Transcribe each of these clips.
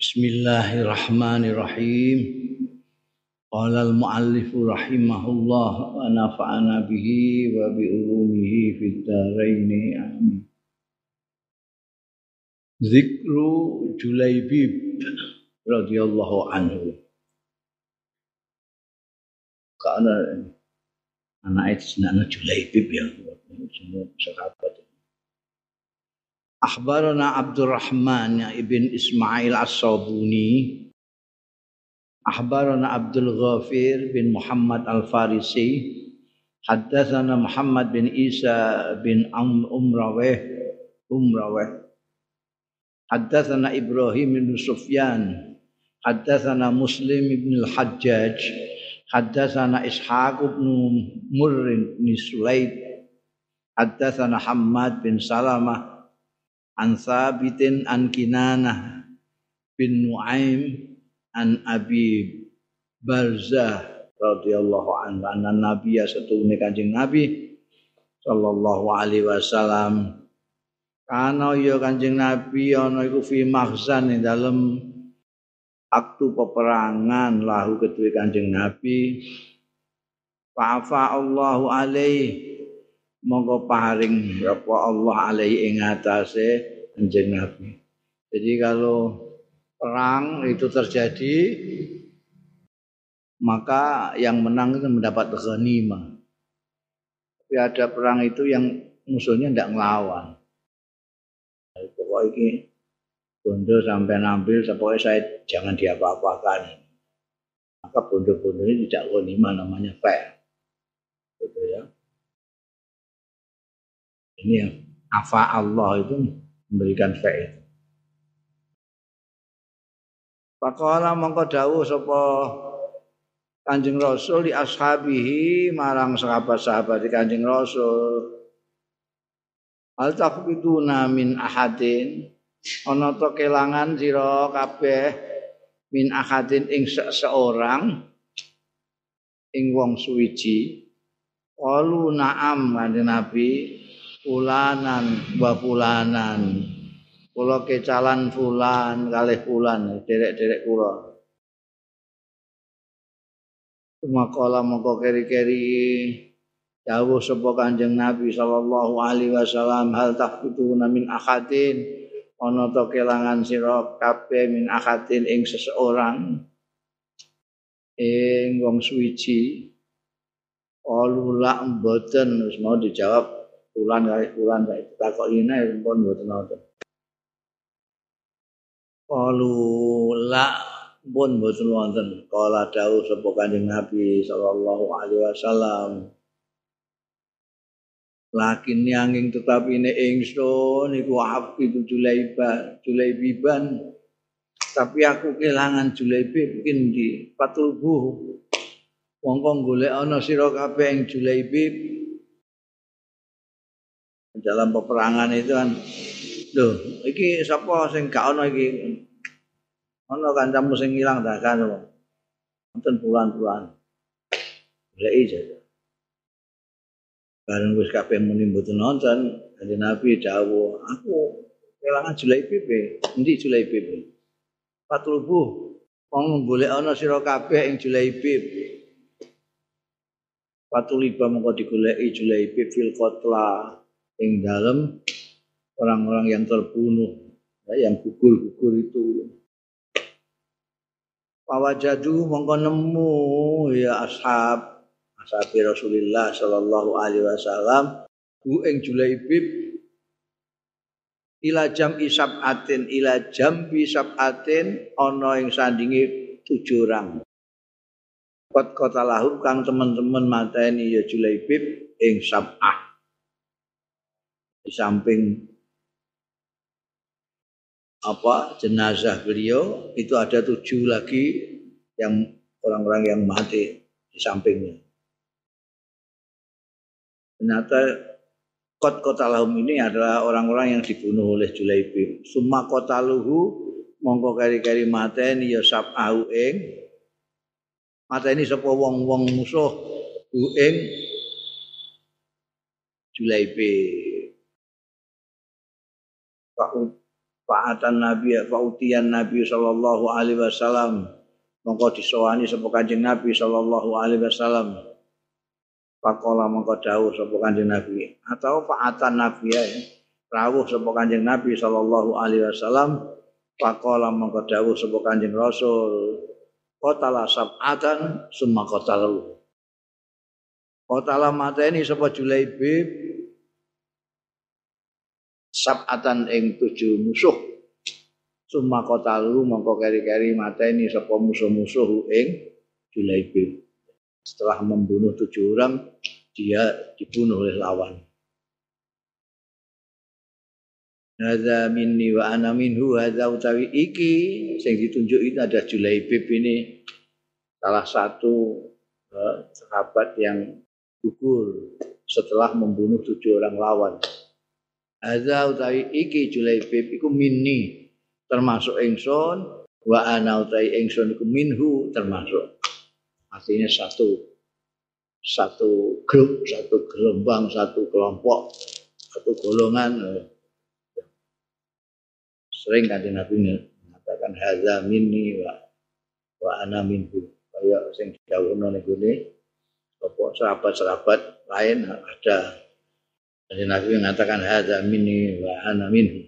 Bismillahirrahmanirrahim. Qala al-muallif rahimahullah wa nafa'ana bihi wa bi ulumihi fid dharain. Amin. Zikru Julaibib radhiyallahu anhu. Karena anak itu anak Julaibib ya, sahabat. Akhbarana Abdurrahman ibn Ismail As-Sabuni. Akhbarana Abdul Ghafir bin Muhammad Al-Farisi. Haddathana Muhammad bin Isa bin Umraweh. Umraweh. Haddathana Ibrahim bin Sufyan. Haddathana Muslim bin Al-Hajjaj. Haddathana Ishaq bin Murrin bin Sulaid Haddathana Hamad bin Salamah an Sabitin an Kinanah bin Nuaim an Abi Barzah radhiyallahu anhu. Anna Nabi satune Kanjeng Nabi sallallahu alaihi wasallam. Kana ya Kanjeng Nabi ana iku fi mahzan ing dalem aktu peperangan lahu kedue Kanjeng Nabi. Fa'afa Allahu alaihi monggo paring apa Allah alaihi ing atase Kanjeng Nabi. Jadi kalau perang itu terjadi maka yang menang itu mendapat ghanimah. Tapi ada perang itu yang musuhnya tidak ngelawan. Pokoknya ini bondo sampai nampil pokoknya saya jangan diapa-apakan. Maka bondo-bondo ini tidak ghanimah namanya fair. Ini yang afa Allah itu memberikan faedah. Pakola mongko dawuh sapa Kanjeng Rasul di ashabihi marang sahabat-sahabat di Kanjeng Rasul. Al taqbiduna min ahadin ana to kelangan sira kabeh min ahadin ing seseorang ing wong suwiji. Qalu na'am kanjeng Nabi fulanan wa fulanan. Kula kecalan fulan kalih fulan derek-derek kula. Tumakola mongko keri-keri. Dawuh sapa Kanjeng Nabi sallallahu alaihi wasallam hal tafutuna min akhatin? Ana to kelangan sira kabeh min akhatin ing seseorang. Ing wong suwiji. Alula mboten wis mau dijawab bulan kali bulan kali takok ini pun mboten wonten. Qalu la pun mboten wonten. Kala dawuh sapa Kanjeng Nabi sallallahu alaihi wasallam. Lakin yanging tetapi ini ingsun iku itu Julaiba, Julaibiban. Tapi aku kehilangan Julaibib mungkin di patulbuh. Wong-wong golek ana sira kabeh ing Julaibib dalam peperangan itu kan lho iki sapa sing gak ono iki? Ono kancamu sing ilang dah kan wonten bulan-bulan. Lek saja bareng wis kabeh muni mboten nonton kanjeng Nabi dawuh aku kelangan Julai Pipe endi Julai Pipe patlubu wong golek ana sira kabeh ing Julai Pipe Patuliba mengko digoleki Julai Pipe fil kotla ing dalam orang-orang yang terbunuh. Ya, yang gugur-gugur itu. Pawajadu mongko nemu ya ashab. Ashab Rasulullah sallallahu alaihi wasallam. Ku ing Julaibib. Ila jam isab atin ila jam isab atin ana ing sandingi tujuh orang. Kot kota lahum kang teman-teman mateni ya Julaibib ing sab'ah di samping apa jenazah beliau itu ada tujuh lagi yang orang-orang yang mati di sampingnya. Ternyata kot kota lahum ini adalah orang-orang yang dibunuh oleh Julaibib. Summa kota luhu mongko kari-kari mateni ya sab'ahu ing mateni sapa wong-wong musuh hu ing Julaibib Fa'atan Nabi fa'utiyan Nabi sallallahu alaihi wasallam. Mongko disowani sapa Kanjeng Nabi sallallahu alaihi wasallam. Pakola mongko dawuh sapa Kanjeng Nabi. Atau fa'atan Nabi ya. Rawuh sapa Kanjeng Nabi sallallahu alaihi wasallam. Pakola mongko dawuh sapa Kanjeng Rasul. Kotala sab'atan summa kotalu Kotala mateni sapa Julaibib sabatan ing tujuh musuh. Summa kotalu mongko keri-keri mateni sapa musuh-musuh ing Julaibib setelah membunuh tujuh orang dia dibunuh oleh lawan. Hadza minni wa ana minhu hadza utawi iki sing ditunjuk itu ada Julaibib ini salah satu uh, sahabat yang gugur setelah membunuh tujuh orang lawan. Hadza utawi iki Julaibib iku minni termasuk ingsun wa ana utawi ingsun iku minhu termasuk. Artinya satu satu grup, satu gelombang, satu kelompok, satu golongan. Sering kan Nabi mengatakan hadza minni wa wa ana minhu. Kaya sing didhawuhno niku ne sahabat-sahabat lain ada jadi Nabi mengatakan hadza minni wa ana minhu.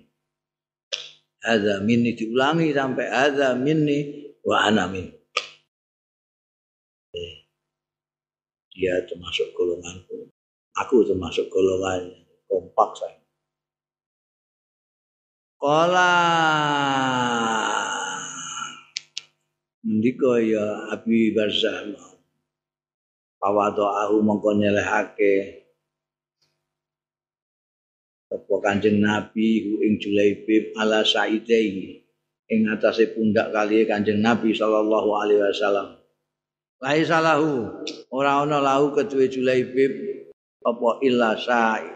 Hadza minni diulangi sampai hadza minni wa ana minhu. Dia termasuk golonganku. Aku termasuk golongan kompak saya. Kala Ndika ya Abi Barzah Pawato aku mongko nyelehake Apa Kanjeng Nabi hu ing Julaibib ala Saidai ing atase pundak kali Kanjeng Nabi sallallahu alaihi wasallam. Lai salahu ora ana lahu kedue Julaibib apa illa sa'i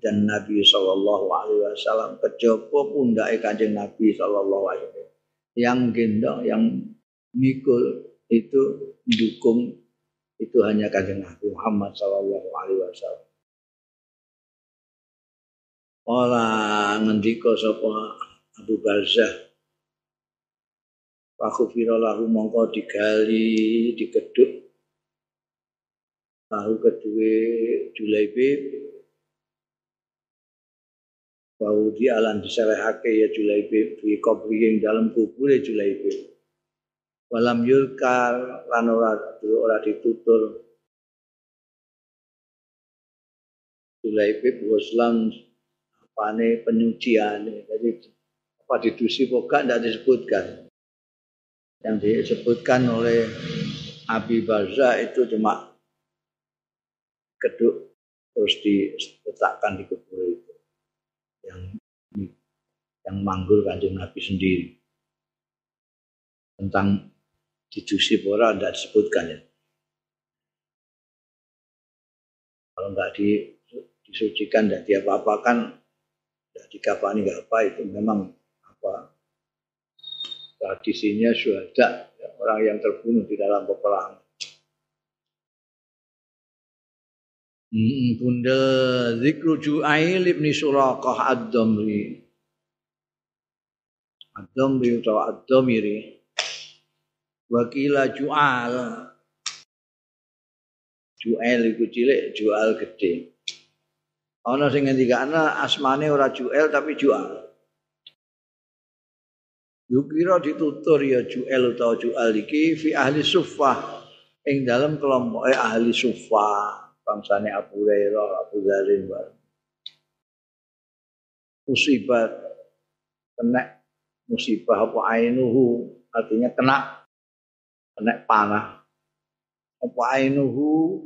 dan Nabi sallallahu alaihi wasallam kejaba pundake Kanjeng Nabi sallallahu alaihi wasallam. Yang gendong yang mikul itu dukung itu hanya Kanjeng Nabi Muhammad sallallahu alaihi wasallam. Ola ngendika sapa Abu Barzah. Aku kira lahu mongko digali, digeduk. Lahu kedue Julaibi. Bau di alam diserahake ya Julaibi, di kopri ing dalem kubur ya Julaibi. Walam yulkar, lan ora ora ditutur. Julaibi, Boslan, apane penyucian. Jadi apa didusi pokok tidak disebutkan. Yang disebutkan oleh Abi Barza itu cuma keduk terus diletakkan di kubur itu yang yang manggul kanjeng Nabi sendiri tentang didusi pora tidak disebutkan ya kalau nggak di, disucikan tidak diapa-apakan tidak dikafani nggak apa itu memang apa tradisinya syuhada ya, orang yang terbunuh di dalam peperangan. Hmm, bunda zikru Ju'ail ibn Suraqah ad-Damri. Ad-Damri atau ad-Damiri. Wakila Ju'al. Ju'ail itu cilik, Ju'al gede. Ana sing ngendikane asmane ora Juel tapi Jual. Yukira ditutur ya Juel utawa Jual iki fi ahli sufah ing dalam kelompok eh, ahli sufah bangsane Abu Hurairah, Abu Dzarin musibah kena musibah apa ainuhu artinya kena kena panah apa ainuhu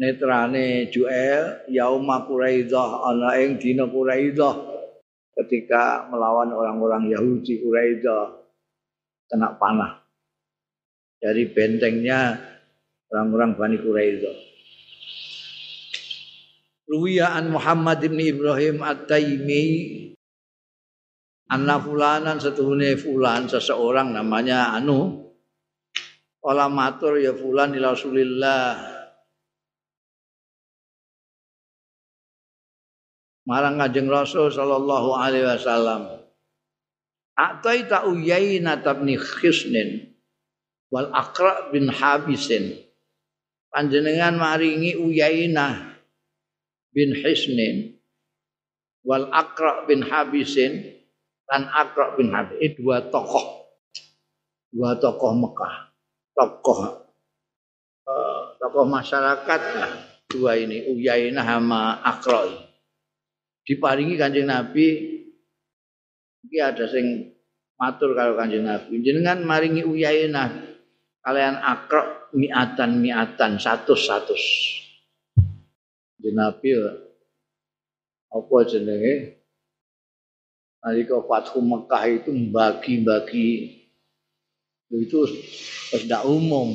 netrane Juel yauma Quraidah ana ing dina Quraidah ketika melawan orang-orang Yahudi Quraidah kena panah dari bentengnya orang-orang Bani Quraidah. Ruwiya an Muhammad bin Ibrahim At-Taimi Anna fulanan setuhune fulan seseorang namanya anu Ola matur ya fulan ila Rasulillah marang Kanjeng Rasul sallallahu alaihi wasallam. Ataita Uyainah bin Khisnin wal Aqra bin Habisin. Panjenengan maringi Uyainah bin Hisnin wal Aqra bin Habisin dan Aqra bin Habis. Ini dua tokoh. Dua tokoh Mekah. Tokoh uh, tokoh masyarakat dua ini Uyainah sama Aqra. Diparingi Kanjeng Nabi Iki ada sing matur kalau Kanjeng Nabi. Jenengan maringi Uyainah kalian akrok miatan miatan satu satu. Nabi apa jenenge? Nalika Fathu Mekah itu bagi-bagi itu tidak umum.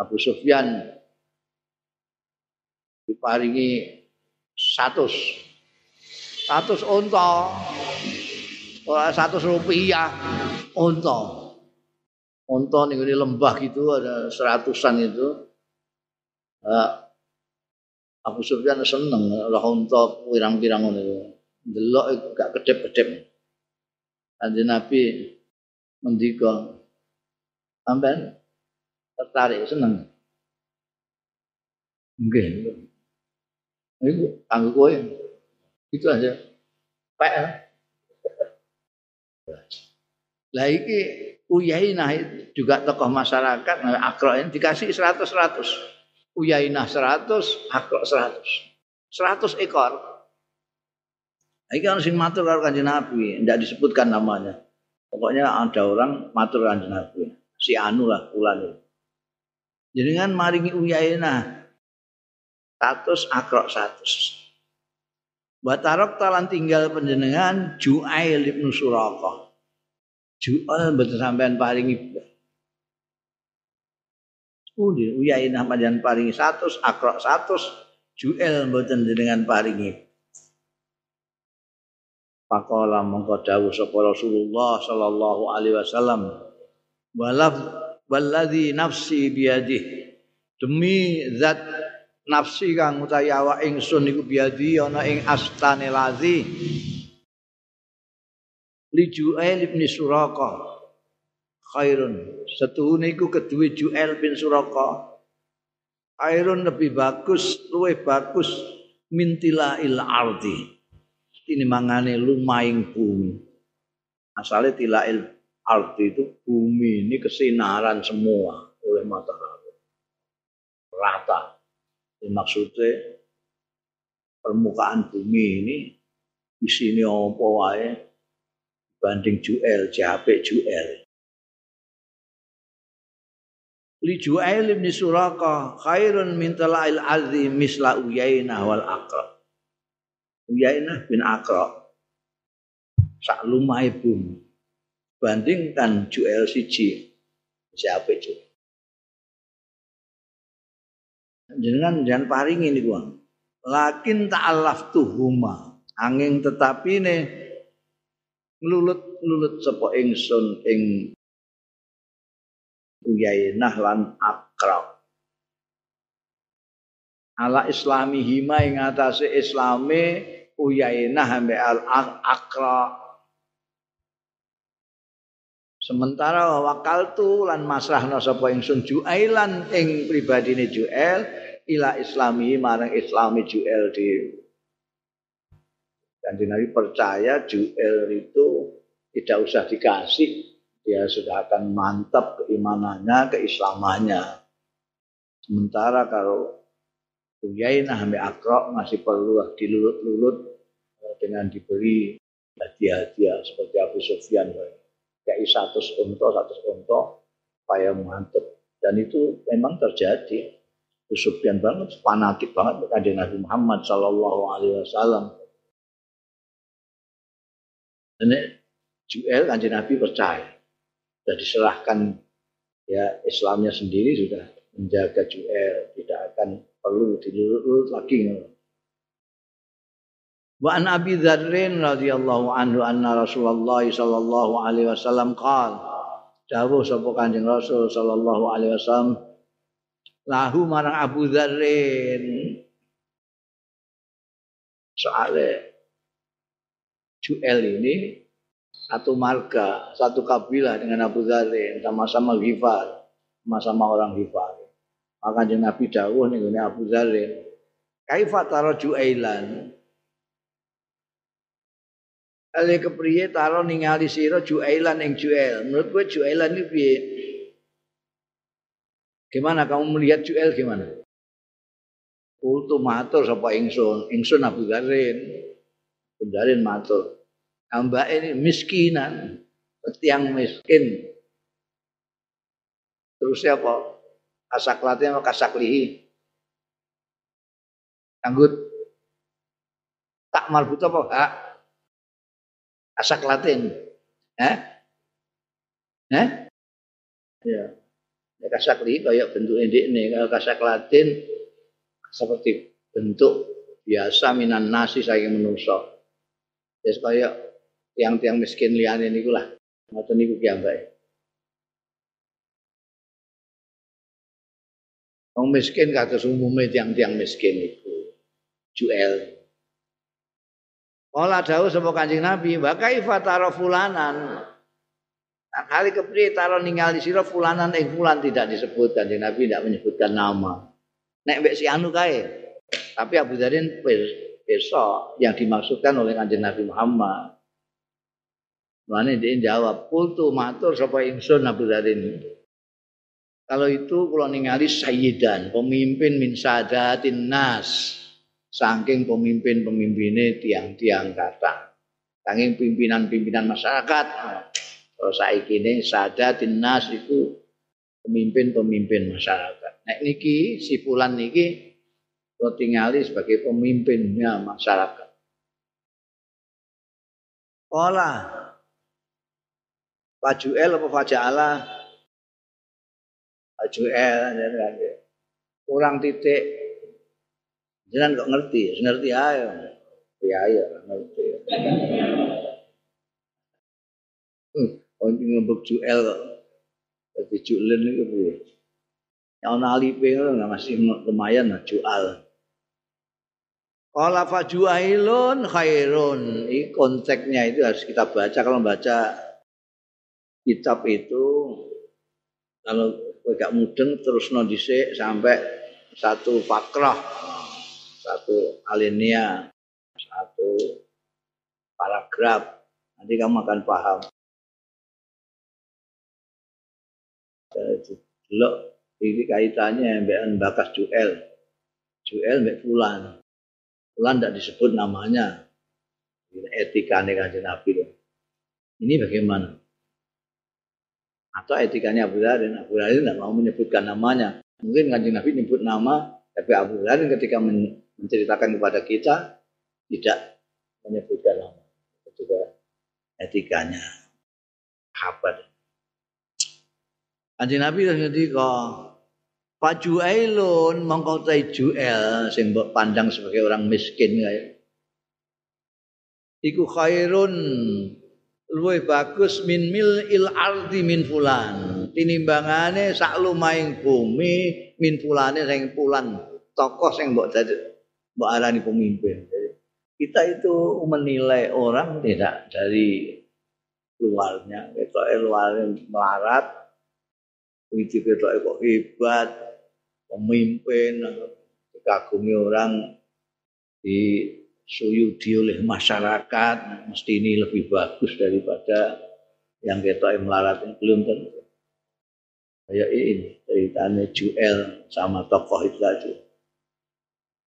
Abu Sufyan diparingi satu satu unta. Ora satu rupiah unta. Unta di lembah gitu ada seratusan itu. Uh, Abu Sufyan seneng lah unta pirang-pirang itu. Delok gak kedep-kedep. Kanjeng Nabi mendika sampean tertarik seneng. Nggih. Iku kanggo kowe. Itu aja. Pak. Lah iki Uyainah juga tokoh masyarakat nah, Akro ini dikasih 100 100. Uyainah 100, Akro 100. 100 ekor. Nah, ini kan sing matur karo Kanjeng Nabi, tidak disebutkan namanya. Pokoknya ada orang matur Kanjeng Nabi. Si Anu lah ulan Jadi kan maringi Uyainah 100 Akro 100. Batarok talan tinggal penjenengan Ju'ail ibnu Suraka. Ju'ail betul sampean paringi Udah, uyainah panjang paringi satu, akrok satu, juel mboten dengan paringi. Pakola mongko dawuh sapa Rasulullah sallallahu alaihi wasallam. Walaf walladzi nafsi biadih. Demi zat nafsi kang utawi awak ingsun iku biadi ana ing astane lazi. Li Ju'ail bin Suraka. Khairun. Setuhune iku kedue Ju'ail bin Suraka. Khairun lebih bagus luwih bagus mintila il ardi. Ini mangane lumaing bumi. Asalnya tilail ardi itu bumi ini kesinaran semua oleh matahari. Rata maksudnya permukaan bumi ini di sini apa wae? Banding juel JHP juel. Li juel ibn suraka khairun min tala'il azim misla uyainah wal aqra. Uyainah bin aqra. Sak lumai bumi. Bandingkan juel siji JHP juel jenengan jangan paringi ini gua. Lakin ta'allaf tuhuma. Angin tetapi ne ngelulut-lulut sapa ingsun ing Uyainah lan akrab. Ala islami hima ing atase islame Uyainah ambe al akra Sementara wakal tu lan masrahna sapa ingsun Juailan ing pribadine Juel ila islami marang islami Juel di dan Nabi percaya Juel itu tidak usah dikasih dia sudah akan mantap keimanannya keislamannya. Sementara kalau Uyainah sampai Akro masih perlu dilulut-lulut dengan diberi hadiah-hadiah seperti Abu Sufyan kayak satu unta satu unta supaya mantap dan itu memang terjadi Sufyan banget, fanatik banget kepada Nabi Muhammad Sallallahu Alaihi Wasallam. Ini Juel kanjeng Nabi percaya, sudah diserahkan ya Islamnya sendiri sudah menjaga Juel, tidak akan perlu dilurut lagi. Wa an Abi Dzarrin radhiyallahu anhu anna Rasulullah sallallahu alaihi wasallam qala Dawuh sapa Kanjeng Rasul sallallahu alaihi wasallam lahu marang Abu Dzarrin soale Juel ini satu marga, satu kabilah dengan Abu Dharin, sama-sama Ghifar, sama-sama orang Ghifar. Maka Nabi dawuh ning Abu Dharin, kaifa tara Juailan? Ale kepriye taro ningali sira Juailan ing Juel. Menurut gue Juailan ini piye? Gimana kamu melihat Juel gimana? Kultu matur sapa ingsun, ingsun Abu Dharin. Dharin matur. Mbak ini miskinan, tiang miskin. Terus apa? Kasak latih sama kasak lihi. Anggut. Tak marbut apa? Hak. Kasak latin. Eh? Eh? Ya. ya kasak lihi kayak bentuk ini. Kalau kasak latin seperti bentuk biasa minan nasi saya menusuk. Ya kayak tiang-tiang miskin liane niku lah. Ngoten niku piyambake. Wong miskin kados umume tiang-tiang miskin itu. Juel. Kala dawuh sapa Kanjeng Nabi, "Wa kaifa tara fulanan?" Nah, kali kepriye taro ningali sira fulanan ing fulan tidak disebut Kanjeng Nabi tidak menyebutkan nama. Nek mbek si anu kae. Tapi Abu Dharin besok yang dimaksudkan oleh Kanjeng Nabi Muhammad. Mulane dia jawab, "Kultu matur sapa ingsun Abu Dzarin." Kalau itu kalau ningali sayyidan, pemimpin min sadatin nas. Saking pemimpin-pemimpinnya tiang-tiang kata. Saking pimpinan-pimpinan masyarakat. Kalau saiki ini sadatin nas itu pemimpin-pemimpin masyarakat. Nah niki si fulan niki kalau tingali sebagai pemimpinnya masyarakat. Olah Fajuel apa faja'ala? Fajuel kurang titik. Jangan kok ngerti, ngerti ayo. Ya ayo ngerti. Hmm, ini ngebuk juel kok. Jadi julen itu piye? Yang ana alipe ngono masih lumayan lah jual. Qala fajuailun khairun. Ini konteksnya itu harus kita baca kalau baca kitab itu kalau gak mudeng terus no sampai satu fakrah satu alinea satu paragraf. Nanti kamu akan paham. Delok ini kaitannya mbak bakas juel. Juel mbak fulan. Fulan tidak disebut namanya. Etika nih nabi. Ini bagaimana? Atau etikanya Abu Dharin. Abu Dharin tidak mau menyebutkan namanya. Mungkin kanjeng Nabi menyebut nama, tapi Abu Dharin ketika menceritakan kepada kita tidak menyebutkan nama. Itu juga etikanya sahabat. Kanjeng Nabi ketika Fajuailun mongko juel sing pandang sebagai orang miskin kayak. Iku khairun luwih bagus min mil il ardi min fulan tinimbangane sak lumaing bumi min fulane sing pulan tokoh sing mbok dadi mbok arani pemimpin kita itu menilai orang tidak dari luarnya kita luarnya melarat itu kita kok hebat pemimpin dikagumi orang di suyudi oleh masyarakat mesti ini lebih bagus daripada yang kita melarat yang belum tentu. Kayak ini ceritanya Juel sama tokoh itu tadi.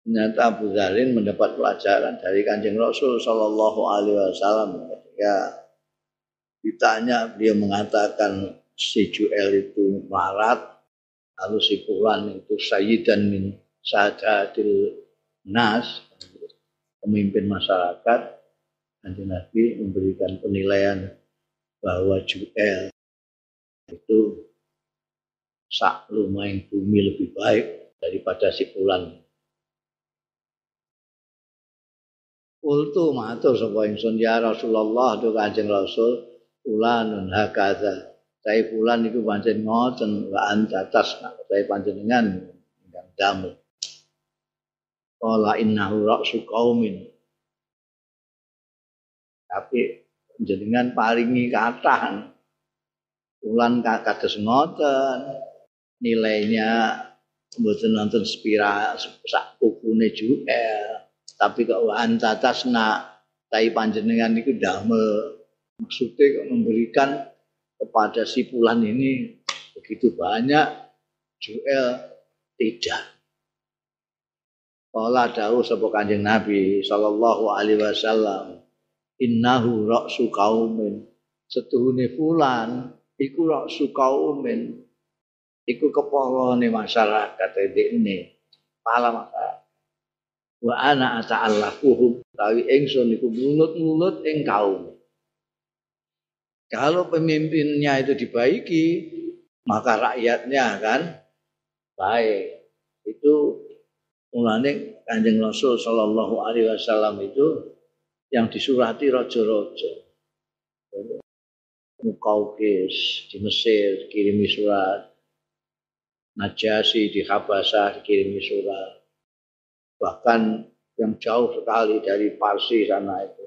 Ternyata Abu Zarin mendapat pelajaran dari kanjeng Rasul Shallallahu Alaihi Wasallam ketika ditanya beliau mengatakan si Juel itu melarat lalu si Fulan itu Sayyidan min Sadatil Nas pemimpin masyarakat nanti Nabi memberikan penilaian bahwa Juel itu sak lumayan bumi lebih baik daripada si Fulan. Ultu matur sapa ingsun ya Rasulullah tu Kanjeng Rasul fulanun hakadha. Saya fulan iku pancen ngoten wa anta tasna. Saya panjenengan ingkang damel. Qala innahu ra'su qaumin. tapi jenengan paringi kathah ulan kados ngoten nilainya mboten nonton spira sak juga tapi kok wan tatasna tai panjenengan itu damel. Maksudnya memberikan kepada si pulan ini begitu banyak juel tidak. Kala dawuh sapa Kanjeng Nabi sallallahu alaihi wasallam innahu ra'su qaumin. Setuhune fulan iku ra'su qaumin. Iku kepalane masyarakat ini pala masyarakat wa ana ata'allafuhum tawi ingsun iku mulut-mulut ing kaum kalau pemimpinnya itu dibaiki maka rakyatnya akan baik itu mulane Kanjeng Rasul sallallahu alaihi wasallam itu yang disurati raja-raja. Mukaukis di Mesir kirimi surat. Najasi di Habasah dikirimi surat. Bahkan yang jauh sekali dari Parsi sana itu.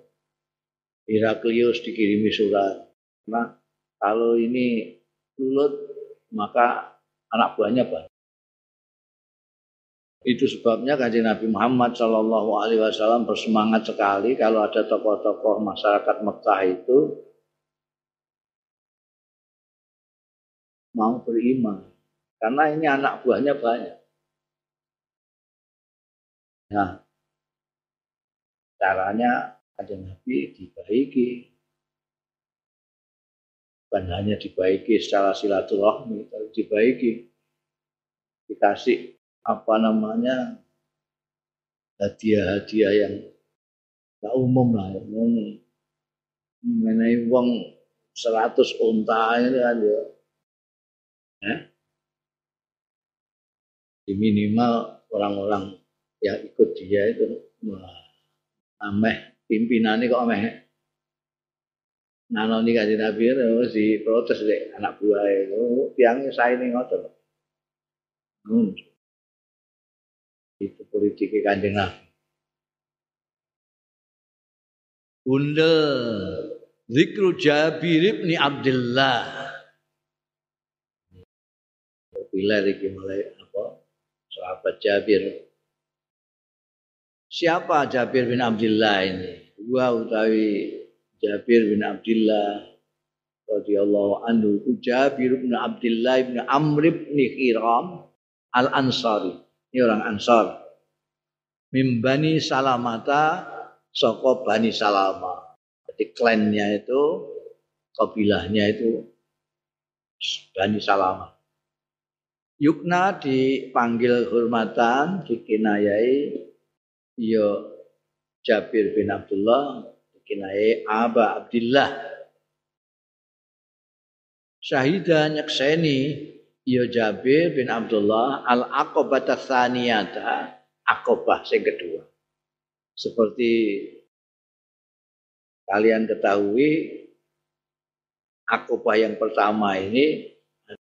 Heraklius dikirimi surat. Nah, kalau ini lulut maka anak buahnya banyak. Itu sebabnya kanjeng Nabi Muhammad Shallallahu Alaihi Wasallam bersemangat sekali kalau ada tokoh-tokoh masyarakat Mekah itu mau beriman, karena ini anak buahnya banyak. Nah, caranya kanjeng Nabi dibaiki, bukan hanya dibaiki secara silaturahmi, tapi dibaiki, dikasih apa namanya hadiah-hadiah yang gak umum lah ya. mengenai uang seratus unta ini kan ya. Eh? Di minimal orang-orang yang ikut dia itu ameh pimpinannya kok ameh nanoni kaji nabi si protes deh anak buah itu tiangnya saya ini ngotot. Hmm itu politik kanjeng Nabi. Bunda Zikru Jabir bin Abdullah. Bila iki mulai apa? Sahabat Jabir. Siapa Jabir bin Abdullah ini? Dua utawi Jabir bin Abdullah radhiyallahu anhu Jabir bin Abdullah bin Amr bin Hiram Al-Ansari ini orang Ansor. Mimbani Salamata Soko Bani Salama. Jadi klannya itu, kabilahnya itu Bani Salama. Yukna dipanggil hormatan, dikinayai yo Jabir bin Abdullah, dikinayai Aba Abdullah. Syahidah nyakseni ya Jabir bin Abdullah al aqobah tsaniyata akobah yang kedua seperti kalian ketahui akobah yang pertama ini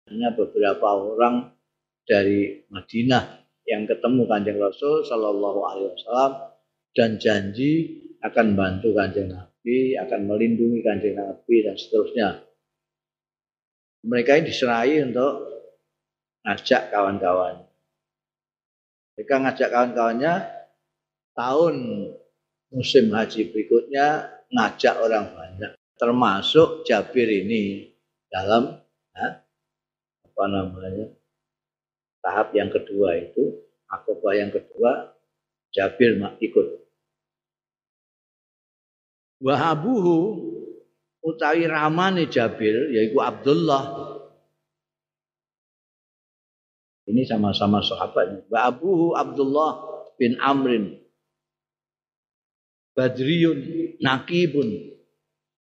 hanya beberapa orang dari Madinah yang ketemu kanjeng Rasul Shallallahu Alaihi Wasallam dan janji akan bantu kanjeng Nabi, akan melindungi kanjeng Nabi dan seterusnya. Mereka ini diserai untuk ngajak kawan-kawan. Mereka ngajak kawan-kawannya tahun musim haji berikutnya ngajak orang banyak, termasuk Jabir ini dalam ya, apa namanya tahap yang kedua itu akobah yang kedua Jabir ikut. Wahabuhu utawi ramane Jabir yaitu Abdullah ini sama-sama sahabatnya. Wa abuhu Abdullah bin Amrin. Badriyun Nakibun.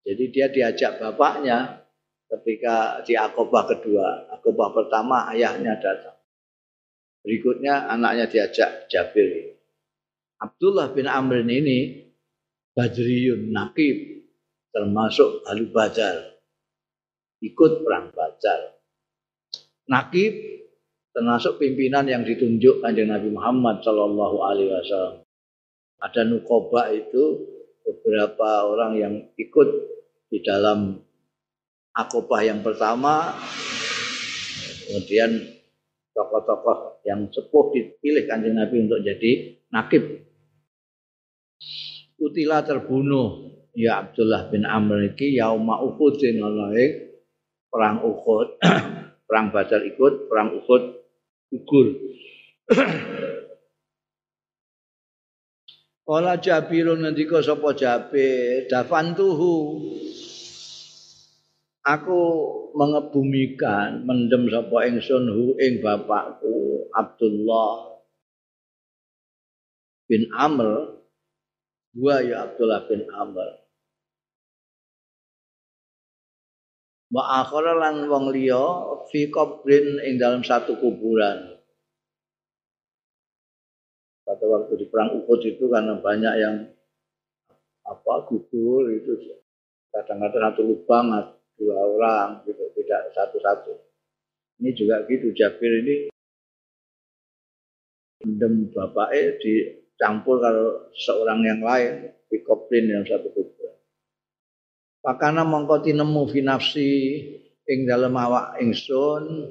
Jadi dia diajak bapaknya ketika di akobah kedua. Akobah pertama ayahnya datang. Berikutnya anaknya diajak Jabir. Abdullah bin Amrin ini Badriyun Nakib termasuk Alu Badar ikut perang Badar. Nakib termasuk pimpinan yang ditunjuk kanjeng Nabi Muhammad Shallallahu Alaihi Wasallam. Ada nukoba itu beberapa orang yang ikut di dalam akobah yang pertama kemudian tokoh-tokoh yang sepuh dipilih kanjeng Nabi untuk jadi nakib. Utila terbunuh ya Abdullah bin Amr iki yauma Uhudin ana perang Uhud perang Badar ikut perang Uhud gugur. Kala Jabirun ngendika sapa Jabir, dafantuhu. Aku mengebumikan, mendem sapa ingsun hu ing bapakku Abdullah bin Amr. Gua ya Abdullah bin Amr. Wa akhara lan wong liya fi qabrin ing dalam satu kuburan. pada waktu di perang Uhud itu karena banyak yang apa gugur itu kadang-kadang satu lubang dua orang gitu tidak satu-satu ini juga gitu Jabir ini mendem bapaknya dicampur kalau seorang yang lain di koplin yang satu kubur Pakana mongko tinemu finafsi ing dalam awak ingsun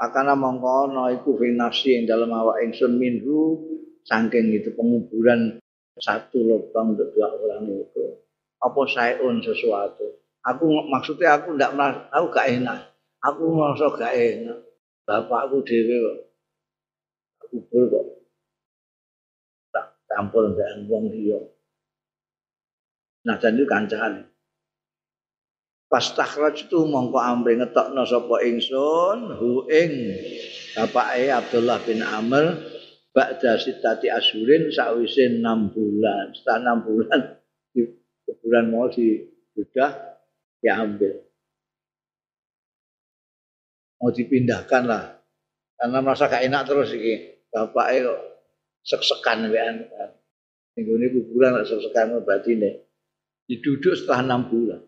Akana mongko ana iku fi nafsi ing dalem awak ingsun minhu saking itu penguburan satu lubang untuk dua orang itu. Apa sayun sesuatu. Aku maksudnya aku ndak aku gak enak. Aku merasa gak enak. Bapakku dhewe kok kubur kok tak campur dengan wong liya. Nah, dan itu kancane. pas takhraj tu mongko amri ngetokno sapa ingsun hu ing bapake Abdullah bin Amr ba'da sitati asyurin sakwise 6 bulan setelah 6 bulan di bulan mau di sudah diambil mau dipindahkan lah karena merasa gak enak terus iki bapake kok sek-sekan wean. Ini kuburan sek-sekan berarti nih diduduk setelah 6 bulan.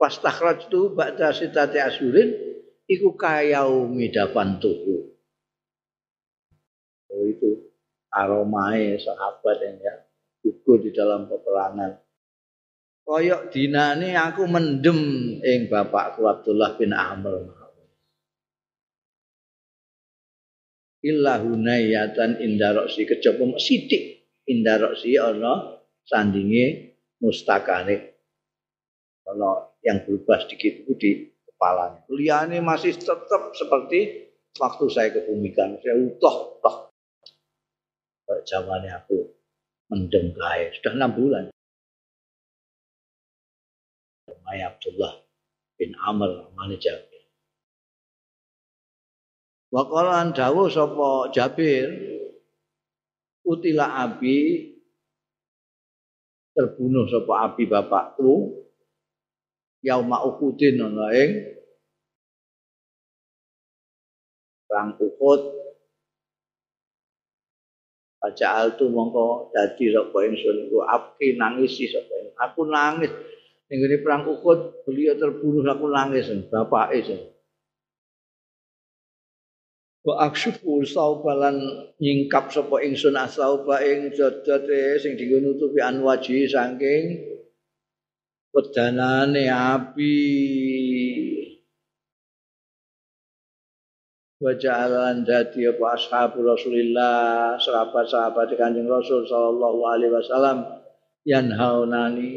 Pas takhraj tu ba'da sitati asurin iku kayaumi tuhu oh, itu aromae sahabat yang ya gugur di dalam peperangan koyok dinane aku mendem ing bapakku Abdullah bin Amr illa hunayatan indaroksi kejaba sithik indaroksi ana sandinge mustakane ana yang berubah sedikit itu di kepalanya. Liane masih tetap seperti waktu saya kebumikan. Saya utuh toh. Zamannya aku mendem kaya. Sudah enam bulan. Maya Abdullah bin Amr Mani Jabir. Wakalan dawu sopo Jabir utila abi terbunuh sopo abi bapakku yauma Uhudin ana ing perang Uhud. Baca tu mongko dadi sapa ingsun apki nangis sapa aku nangis ning perang Uhud beliau terbunuh aku nangis bapake sing Wa akshufu saubalan nyingkap sapa ingsun asauba ing jodote sing dienggo nutupi anwaji saking wedanane api. Wa ja'alan dadi apa ashabu Rasulillah sahabat-sahabat Kanjeng Rasul sallallahu alaihi wasallam yanhaunani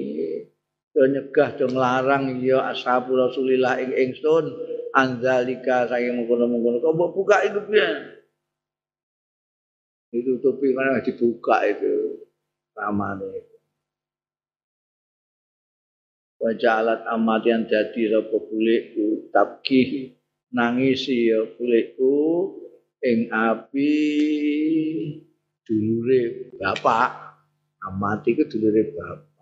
do nyegah do nglarang ya ashabu Rasulillah ing ingsun. Anzalika saking mengkono-mengkono. Kok mbok buka itu piye? Ditutupi mana dibuka itu? Ramane. Wa ja'alat amatian dadi sapa bulikku tabki nangisi ya bulikku ing api dulure bapak. Amati ku dulure bapak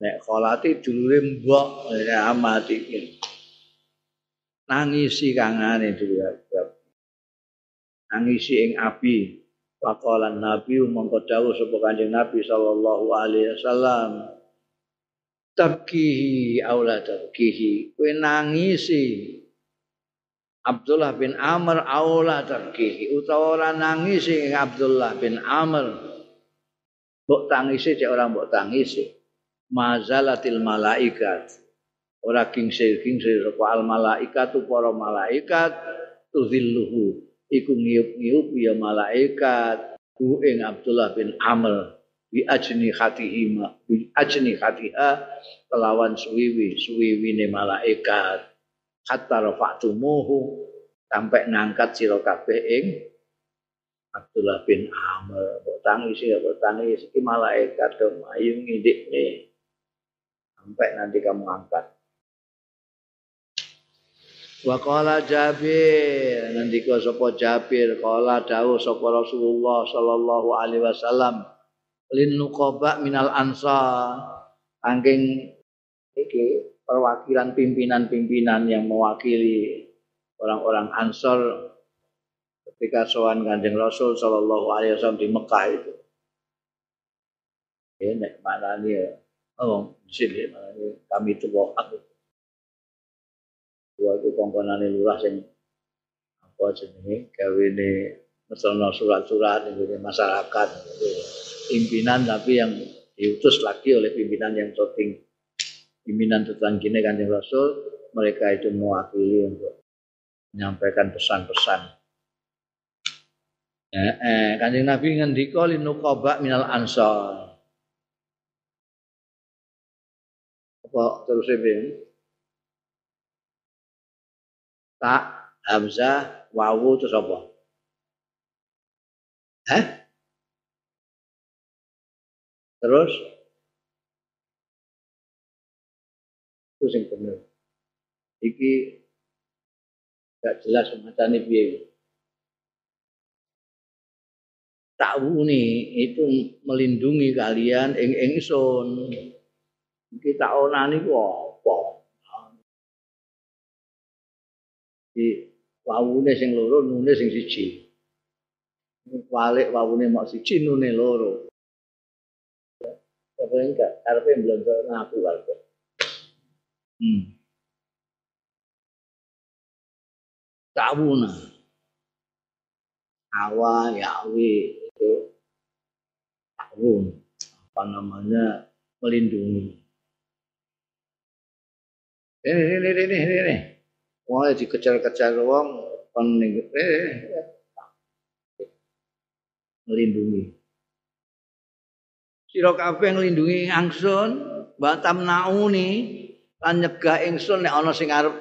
nek kholati dulure mbok nek amati nangisi kangane dulure bapak nangisi ing api. Pakolan Nabi mongko dawuh sapa Kanjeng Nabi sallallahu alaihi wasallam. Tabkihi aula tabkihi. Kowe nangisi. Abdullah bin Amr aula terkihi utawa ora nangis ing Abdullah bin Amr. Mbok tangisi cek orang mbok tangisi mazalatil malaikat. Ora kingsir kingsir sapa al malaikat para malaikat tuzilluhu. Iku ngiyup-ngiyup ya malaikat. Ku ing Abdullah bin Amr bi ajni khatihi bi ajni khatiha kelawan suwiwi suwiwine malaikat. Hatta rafa'tumuhu sampai ngangkat sira kabeh ing Abdullah bin Amr. Mbok tangis ya mbok tangis iki malaikat do mayu ngidikne sampai nanti kamu angkat Wa qala Jabir nanti kau sapa Jabir qala dawuh sapa Rasulullah sallallahu alaihi wasallam lin nuqaba minal ansar angking iki perwakilan pimpinan-pimpinan yang mewakili orang-orang Ansor ketika sowan Kanjeng Rasul sallallahu alaihi wasallam di Mekah itu. Ya nek ya. Oh, sini manane kami itu aku. Dua itu kongkonane lurah sing apa jenenge gawene mesono surat-surat ini masyarakat pimpinan tapi yang diutus lagi oleh pimpinan yang toting pimpinan tetanggine kanjeng Rasul mereka itu mewakili untuk menyampaikan pesan-pesan. Eh, eh, kanjeng Nabi ngendika linuqaba minal ansar. Apa terus ini? Tak Hamzah wawu terus apa? Eh? Terus itu sing bener. Iki gak jelas macane piye. Ta'wuni itu melindungi kalian ing ingsun. Iki ta'onani ku apa? Di wawune sing loro, nune sing siji. Walik wawune mak siji, nune loro. Tapi enggak, karepe belum ngaku karepe. Hmm. Ta'wuna. Awa, Yahwi itu ta'wun. Apa namanya? Melindungi. Ini, ini, ini, ini, ini. Wah, dikejar-kejar wong kon eh, melindungi. Sira kabeh nglindungi angsun, batam nauni lan nyegah ingsun nek ana sing arep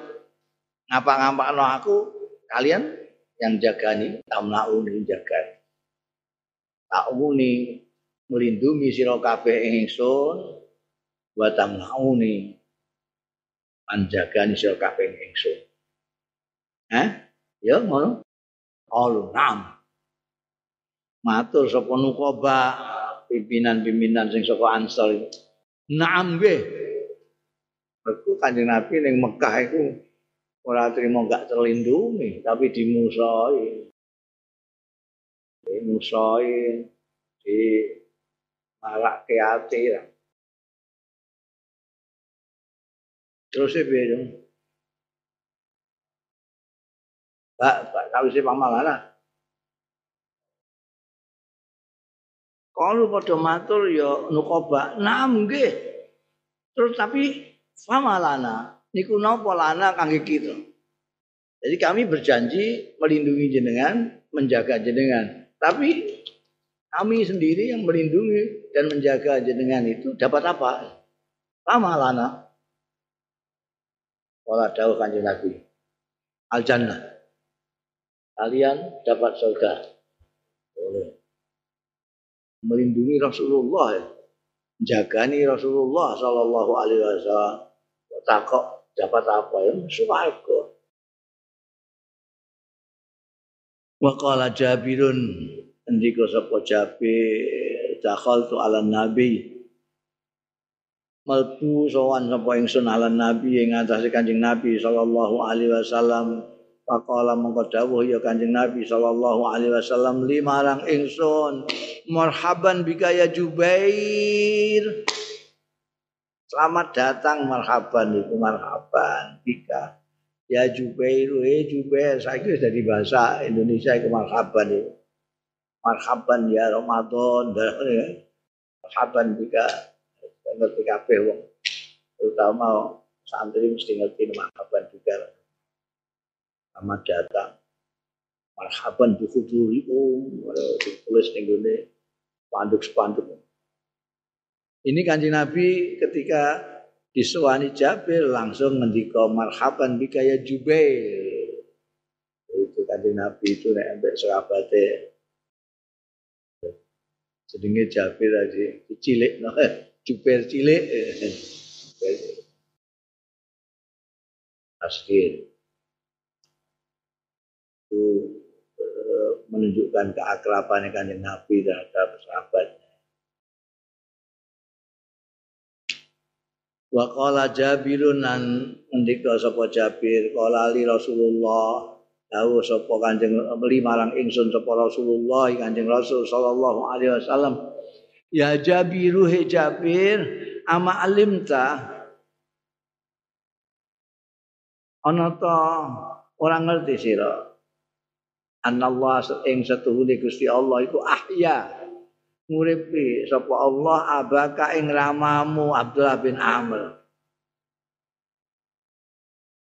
ngapa-ngapakno aku kalian yang jagani tamlauni jaga tauni melindungi sira kabeh ingsun wa tamlauni anjagani sira kabeh ingsun. Eh ya ngono. All nam. Matur sapa nukoba pimpinan-pimpinan sing saka ansor Naam nggih. Mergo Kanjeng Nabi ning Mekah iku ora trimo gak terlindungi, tapi dimusoi. Dimusoi di marak ke ati. lah. Terus e kawise pamalana. Kalau pada matur ya nukoba, nggih. Terus tapi sama lana? Niku napa lana kangge kita? Jadi kami berjanji melindungi jenengan menjaga jenengan. Tapi kami sendiri yang melindungi dan menjaga jenengan itu dapat apa? Sama lana wala dawuh kanjeng Nabi. Al jannah kalian dapat surga. Boleh. Melindungi Rasulullah ya. Jagani Rasulullah Shallallahu Alaihi Wasallam. Takok dapat apa ya? Swarga wa qala jabirun. Ndika sapa jabir dakhaltu ala nabi malbu sowan sapa ingsun ala nabi ing atase kanjeng nabi sallallahu alaihi wasallam. Pakola mongko dawuh ya Kanjeng Nabi sallallahu alaihi wasallam limarang ingsun marhaban bika ya Jubair. Selamat datang marhaban itu marhaban bika. Ya Jubairu, eh Jubair, saya kira dari bahasa Indonesia itu marhaban ya. Marhaban ya Ramadan, marhaban juga ngerti kabeh wong. Terutama santri mesti ngerti marhaban juga. Selamat datang. Marhaban bi khudurikum, ditulis ning gone spanduk-spanduk. Ini kanji Nabi ketika disuani Jabir langsung ngendika marhaban bika ya Jubair. Itu kanji Nabi itu nek ambek sahabate sedenge Jabir aja cilik no Jubair cilik. Asir itu eh, menunjukkan keakraban kanjeng Nabi terhadap sahabatnya. Wa qala Jabirun nan ngendika sapa Jabir qala li Rasulullah. Dawuh sapa Kanjeng li marang ingsun sapa Rasulullah Kanjeng Rasul sallallahu alaihi wasallam Ya Jabiru he Jabir ama alimta ana ta ora ngerti sira anallah ing setuhune Gusti Allah iku ahya nguripi sapa Allah abaka ing ramamu Abdullah bin Amr.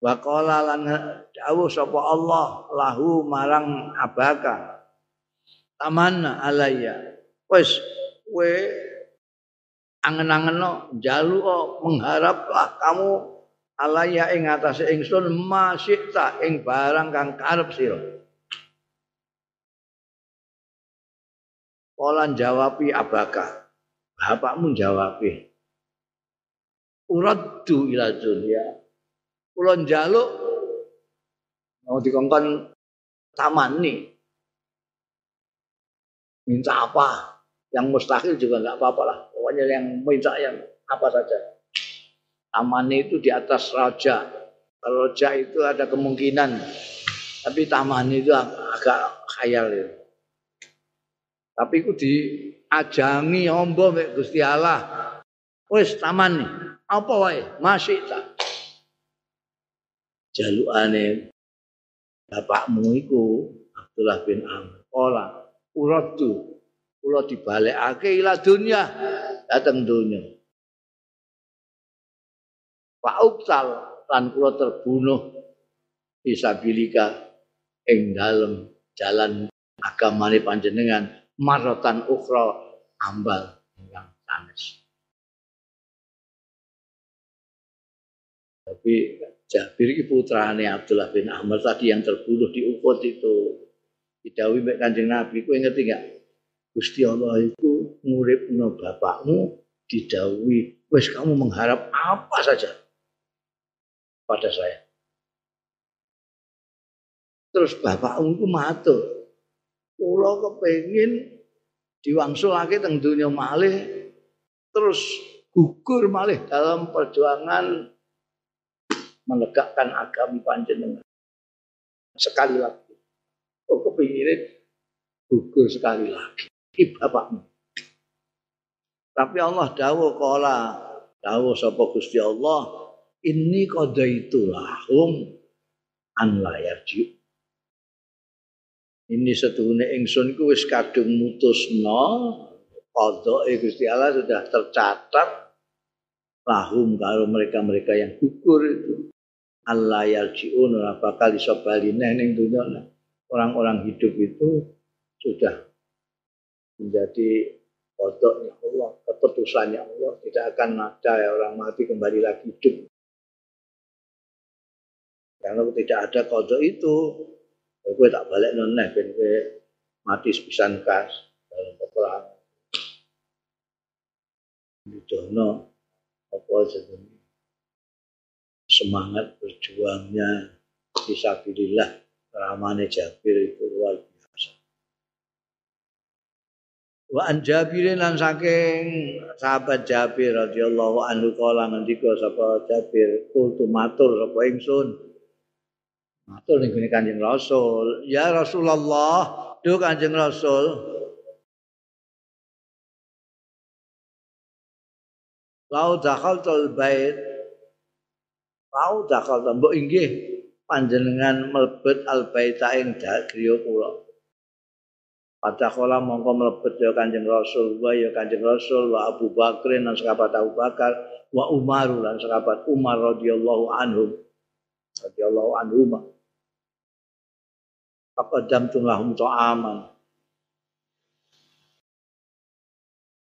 Wa qala lan dawuh sapa Allah lahu marang abaka. Tamanna alayya. Wis kowe angen-angeno njaluk mengharaplah kamu alaya ing atase ingsun masyita ing barang kang karep sira. Kolan jawabi abaka. Bapakmu jawabi. Uraddu ila dunia. Kulon jaluk mau dikongkon taman nih. Minta apa? Yang mustahil juga nggak apa-apa lah. Pokoknya yang minta yang apa saja. Taman itu di atas raja. Kalau raja itu ada kemungkinan. Tapi taman itu agak khayal itu. Tapi ku diajangi ombo mek Gusti Allah. Wis taman nih. Apa wae? Masih tak. Jalukane bapakmu iku Abdullah bin Amr. Ola uratu kula dibalekake ila dunya dateng dunya. Pak Uktal lan kula terbunuh fisabilika ing dalem jalan agamane panjenengan marotan ukhra ambal yang sanes. Tapi Jabir itu putrane Abdullah bin Amr tadi yang terbunuh di Uhud itu didawi mek Kanjeng Nabi. Kowe ngerti enggak? Gusti Allah itu nguripno bapakmu didawi wis kamu mengharap apa saja? Pada saya. Terus bapakmu itu matur, kula kepengin diwangsulake teng donya malih terus gugur malih dalam perjuangan menegakkan agama panjenengan. Sekali lagi. Oh kepingin gugur sekali lagi bapakmu tapi Allah dawuh kala dawuh sapa Gusti Allah ini qadaitu lahum an la yarji ini setuhune ingsun ku wis kadung mutusno qadha Gusti Allah sudah tercatat lahum kalau mereka-mereka yang gugur itu. Allah yarjiun ora bakal iso bali dunya orang-orang hidup itu sudah menjadi kodoknya Allah, keputusannya Allah. Tidak akan ada ya orang mati kembali lagi hidup. Karena tidak ada kodok itu, Kowe tak balik noneh ben kowe mati sepisan kas dalam peperangan. Didono apa jenenge semangat berjuangnya fisabilillah ramane Jabir itu luar biasa. Wa an Jabirin lan saking sahabat Jabir radhiyallahu anhu kala ngendika sapa Jabir kultu matur sapa ingsun. Matur ning Kanjeng Rasul, "Ya Rasulullah, duh Kanjeng Rasul, Lau dakhaltul bait. Lau dakhaltul mbok inggih panjenengan melebet al baita ing griya kula Padahal mongko mlebet ya Kanjeng Rasul wa ya Kanjeng Rasul wa Abu Bakar lan sahabat Abu Bakar wa Umar lan sahabat Umar radhiyallahu anhum. Radhiyallahu anhum. Faqadam lahum ta'aman.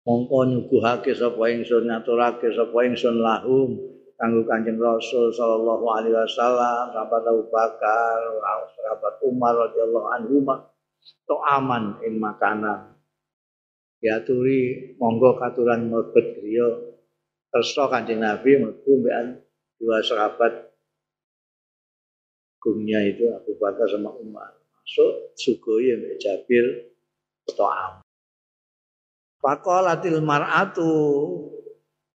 Mongko nyuguhake sapa ingsun ngaturake sapa ingsun lahum kanggo Kanjeng Rasul sallallahu alaihi wasallam sahabat Abu Bakar sahabat Umar radhiyallahu anhum to aman ing makanan. Diaturi monggo katuran mlebet griya. Kersa Kanjeng Nabi mlebu mbekan dua sahabat. Gumnya itu Abu Bakar sama Umar. Masuk sugoi mbek Jabir to aman. Pakolatil mar'atu.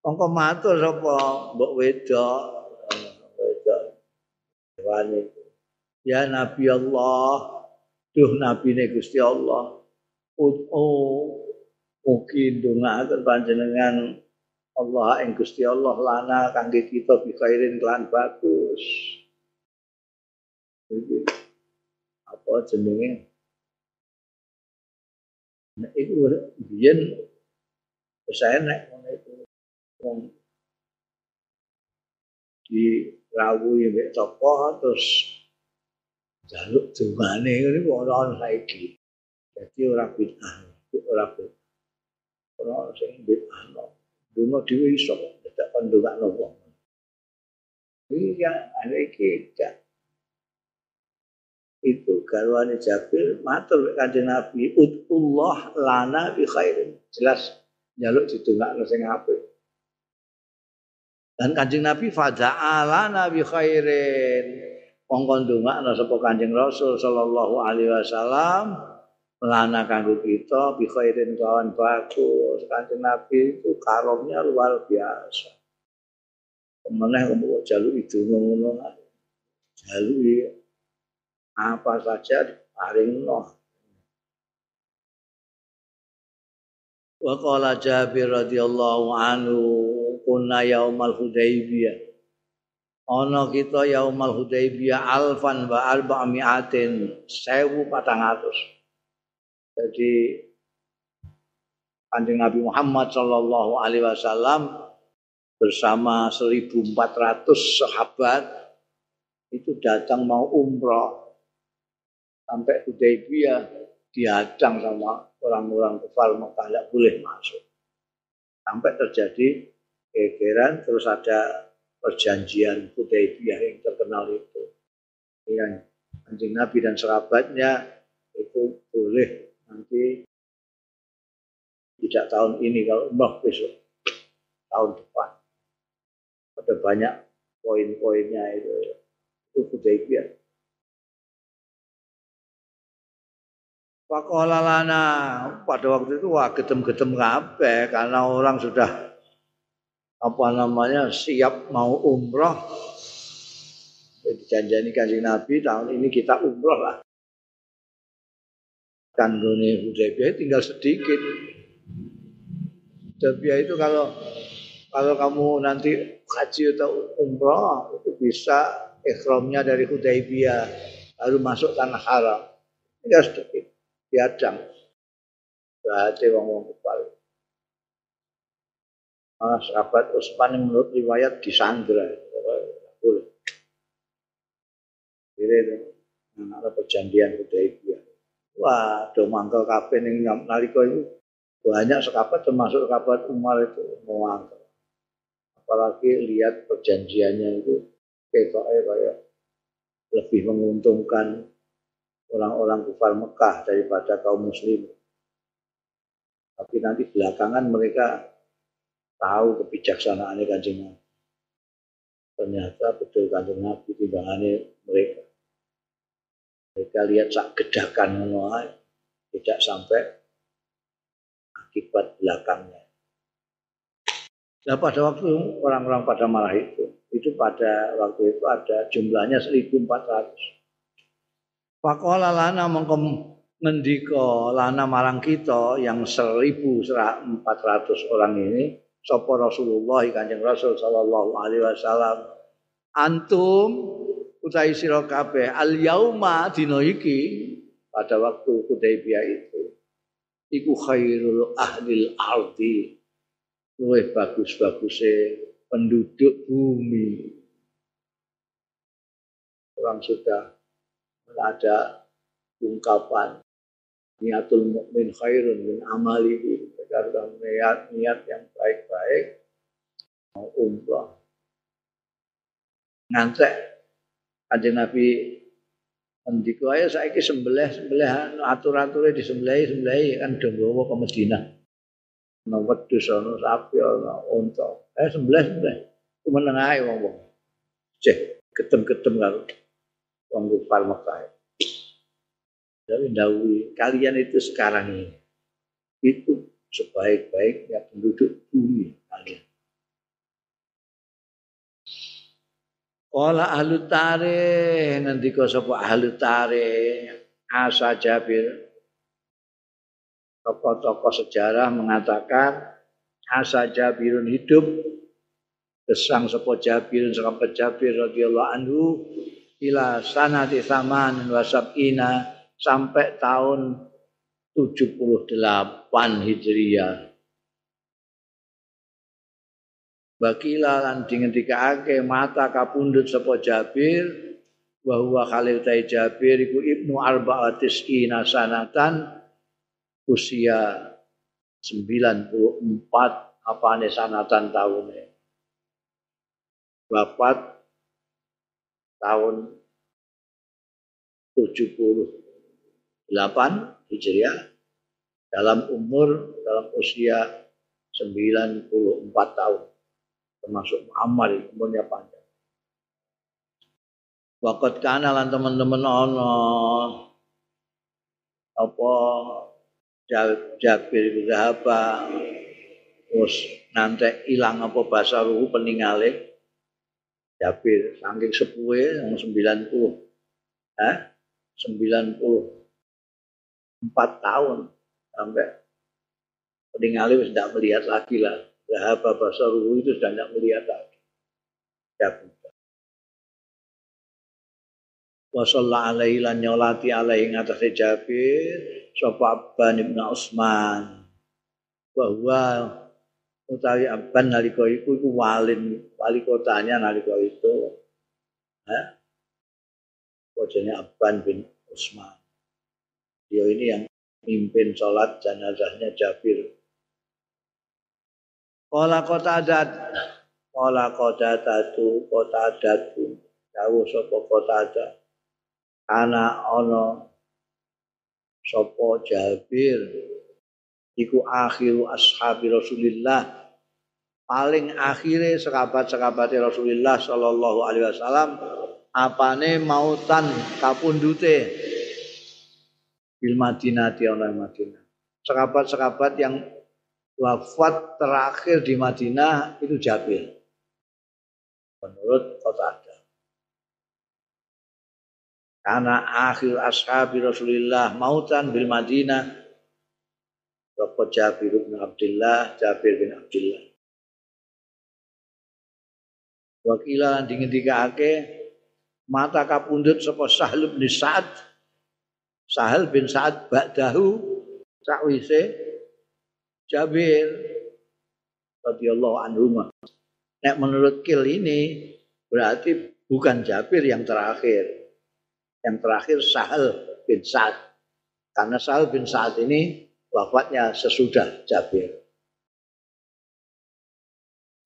Mongko matur sapa? Mbok wedok wedok. Ya Nabi Allah duh nabi ne Gusti Allah. Oh mugi ndongaaken panjenengan Allah ing Gusti Allah lana kangge kita bi khairin kelan bagus. Apa jenenge? Nah, itu biyen saya naik ngono itu wong di rawuh ya toko terus jaluk dungane ngene kok ora ana saiki. Dadi ora bid'ah, ora bid'ah. Ora sing bid'ah no. Dungo dhewe iso dadak pendongakno wong. Iya, ada iki gak itu garwane Jabir matur kanjeng Nabi utullah lana bi khairin jelas jaluk didongakno sing apik dan kanjeng Nabi fada'alana bi khairin mongko ndongakno sapa Kanjeng Rasul sallallahu alaihi wasallam lana kanggo kita bi khairin kawan bagus. Kanjeng Nabi itu karomnya luar biasa. Kemeneh kok jaluk itu ngono. Jaluk apa saja paling noh Wa qala Jabir radhiyallahu anhu kunna yaumal Hudaybiyah ana kita yaumal hudaybiyah alfan wa arba'mi'atin 1400 jadi Kanjeng Nabi Muhammad sallallahu alaihi wasallam bersama 1400 sahabat itu datang mau umroh. Sampai Hudaybiyah dihadang sama orang-orang kafir Mekah tidak boleh masuk. Sampai terjadi kegeran terus ada perjanjian Hudaybiyah yang terkenal itu. Yang anjing Nabi dan sahabatnya itu boleh nanti tidak tahun ini kalau umrah besok tahun depan. Ada banyak poin-poinnya itu. Itu Hudaybiyah. Pakola lana pada waktu itu wah gedem-gedem kabeh karena orang sudah apa namanya siap mau umroh. Dijanjani kanjeng Nabi tahun ini kita umroh lah. Kan gone Hudaybiyah tinggal sedikit. Hudaybiyah itu kalau kalau kamu nanti haji atau umroh itu bisa ikhramnya dari Hudaybiyah lalu masuk tanah haram. Tinggal sedikit diadang berarti wong-wong kepala Malah sahabat Utsman yang menurut riwayat disandra. Boleh. Kira ada perjanjian Hudaibiyah. Wah, do mangkel kabeh ning nalika itu banyak sekabat termasuk sekabat Umar itu mau mangkel. Apalagi lihat perjanjiannya itu ketoknya kayak lebih menguntungkan orang-orang kufar Mekah daripada kaum muslim. Tapi nanti belakangan mereka tahu kebijaksanaan kanjeng Nabi. Ternyata betul kanjeng Nabi timbangannya mereka. Mereka lihat sak gedakan menolak, tidak sampai akibat belakangnya. Nah pada waktu orang-orang pada marah itu, itu pada waktu itu ada jumlahnya 1400. Pakola lana mengkem ngendiko lana marang kita yang 1400 orang ini sapa Rasulullah Kanjeng Rasul sallallahu alaihi wasallam. Antum utai sira kabeh al yauma dina iki pada waktu Hudaybiyah itu iku khairul ahlil ardi. Luwih bagus-bagusnya penduduk bumi. Orang sudah ada ungkapan niatul mukmin khairun min amalihi karena niat niat yang baik-baik mau umrah ngantek ada Nabi Ndiko ae saiki sembelih sembelih atur-ature disembelih sembelih kan do ke Madinah. Ana wedhus ana sapi ana unta. Eh sembelih sembelih. Kumeneng ae wong-wong. Cek ketem-ketem karo wong kufar Mekah. Jadi dawi kalian itu sekarang ini itu sebaik-baiknya penduduk bumi kalian. Kala ahlu tarikh ngendika sapa ahlu tarikh? Asa Jabir. Tokoh-tokoh sejarah mengatakan Asa Jabirun hidup. Gesang sapa Jabirun sapa Jabir radhiyallahu anhu ila sanati saman wa sab'ina sampai tahun 78 Hijriah. Bakila lan dingendikake mata kapundhut sapa Jabir wa huwa Khalil Tai Jabir iku ibnu arba'atis ina sanatan usia 94 apane sanatan tahunnya wafat tahun 78 Hijriah dalam umur dalam usia 94 tahun termasuk Muhammad umurnya panjang. Wakat kana teman-teman ono apa Jabir bin apa terus nanti hilang apa bahasa ruhu peningale Jabir saking sepuhe yang 90 eh 94 tahun sampai peningale sudah melihat lagi lah Zahaba basaruhu itu sudah tidak melihat lagi. Cabut. Wa alaihi lan nyolati alaihi ngatasé Jabir sapa Abban Ibnu Utsman. Bahwa utawi Abban nalika iku iku walin wali kotanya nalika itu. Ha? Wajahnya Abban bin Utsman. Dia ini yang mimpin sholat jenazahnya Jabir. Kala kota adat, kala kota datu, kota datu, jauh sopo kota adat. Ana ono sopo Jabir, iku akhiru ashabi Rasulillah, paling akhirnya sekabat-sekabat Rasulullah Shallallahu Alaihi Wasallam apane mautan kapundute bil Madinah di Madinah. Sekabat-sekabat yang wafat terakhir di Madinah itu Jabir. Menurut ada. Karena akhir ashabi Rasulullah mautan bil Madinah Bapak Jabir bin Abdullah, Jabir bin Abdullah. Wakilan dingin ake mata kapundut sapa Sahal bin Sa'ad. Sahal bin Sa'ad ba'dahu sakwise Jabir radhiyallahu anhu. Nek menurut Kil ini berarti bukan Jabir yang terakhir. Yang terakhir Sahal bin Sa'ad. Karena Sahal bin Sa'ad ini wafatnya sesudah Jabir.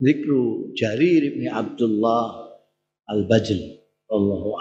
Zikru Jarir bin Abdullah Al-Bajl. Allahu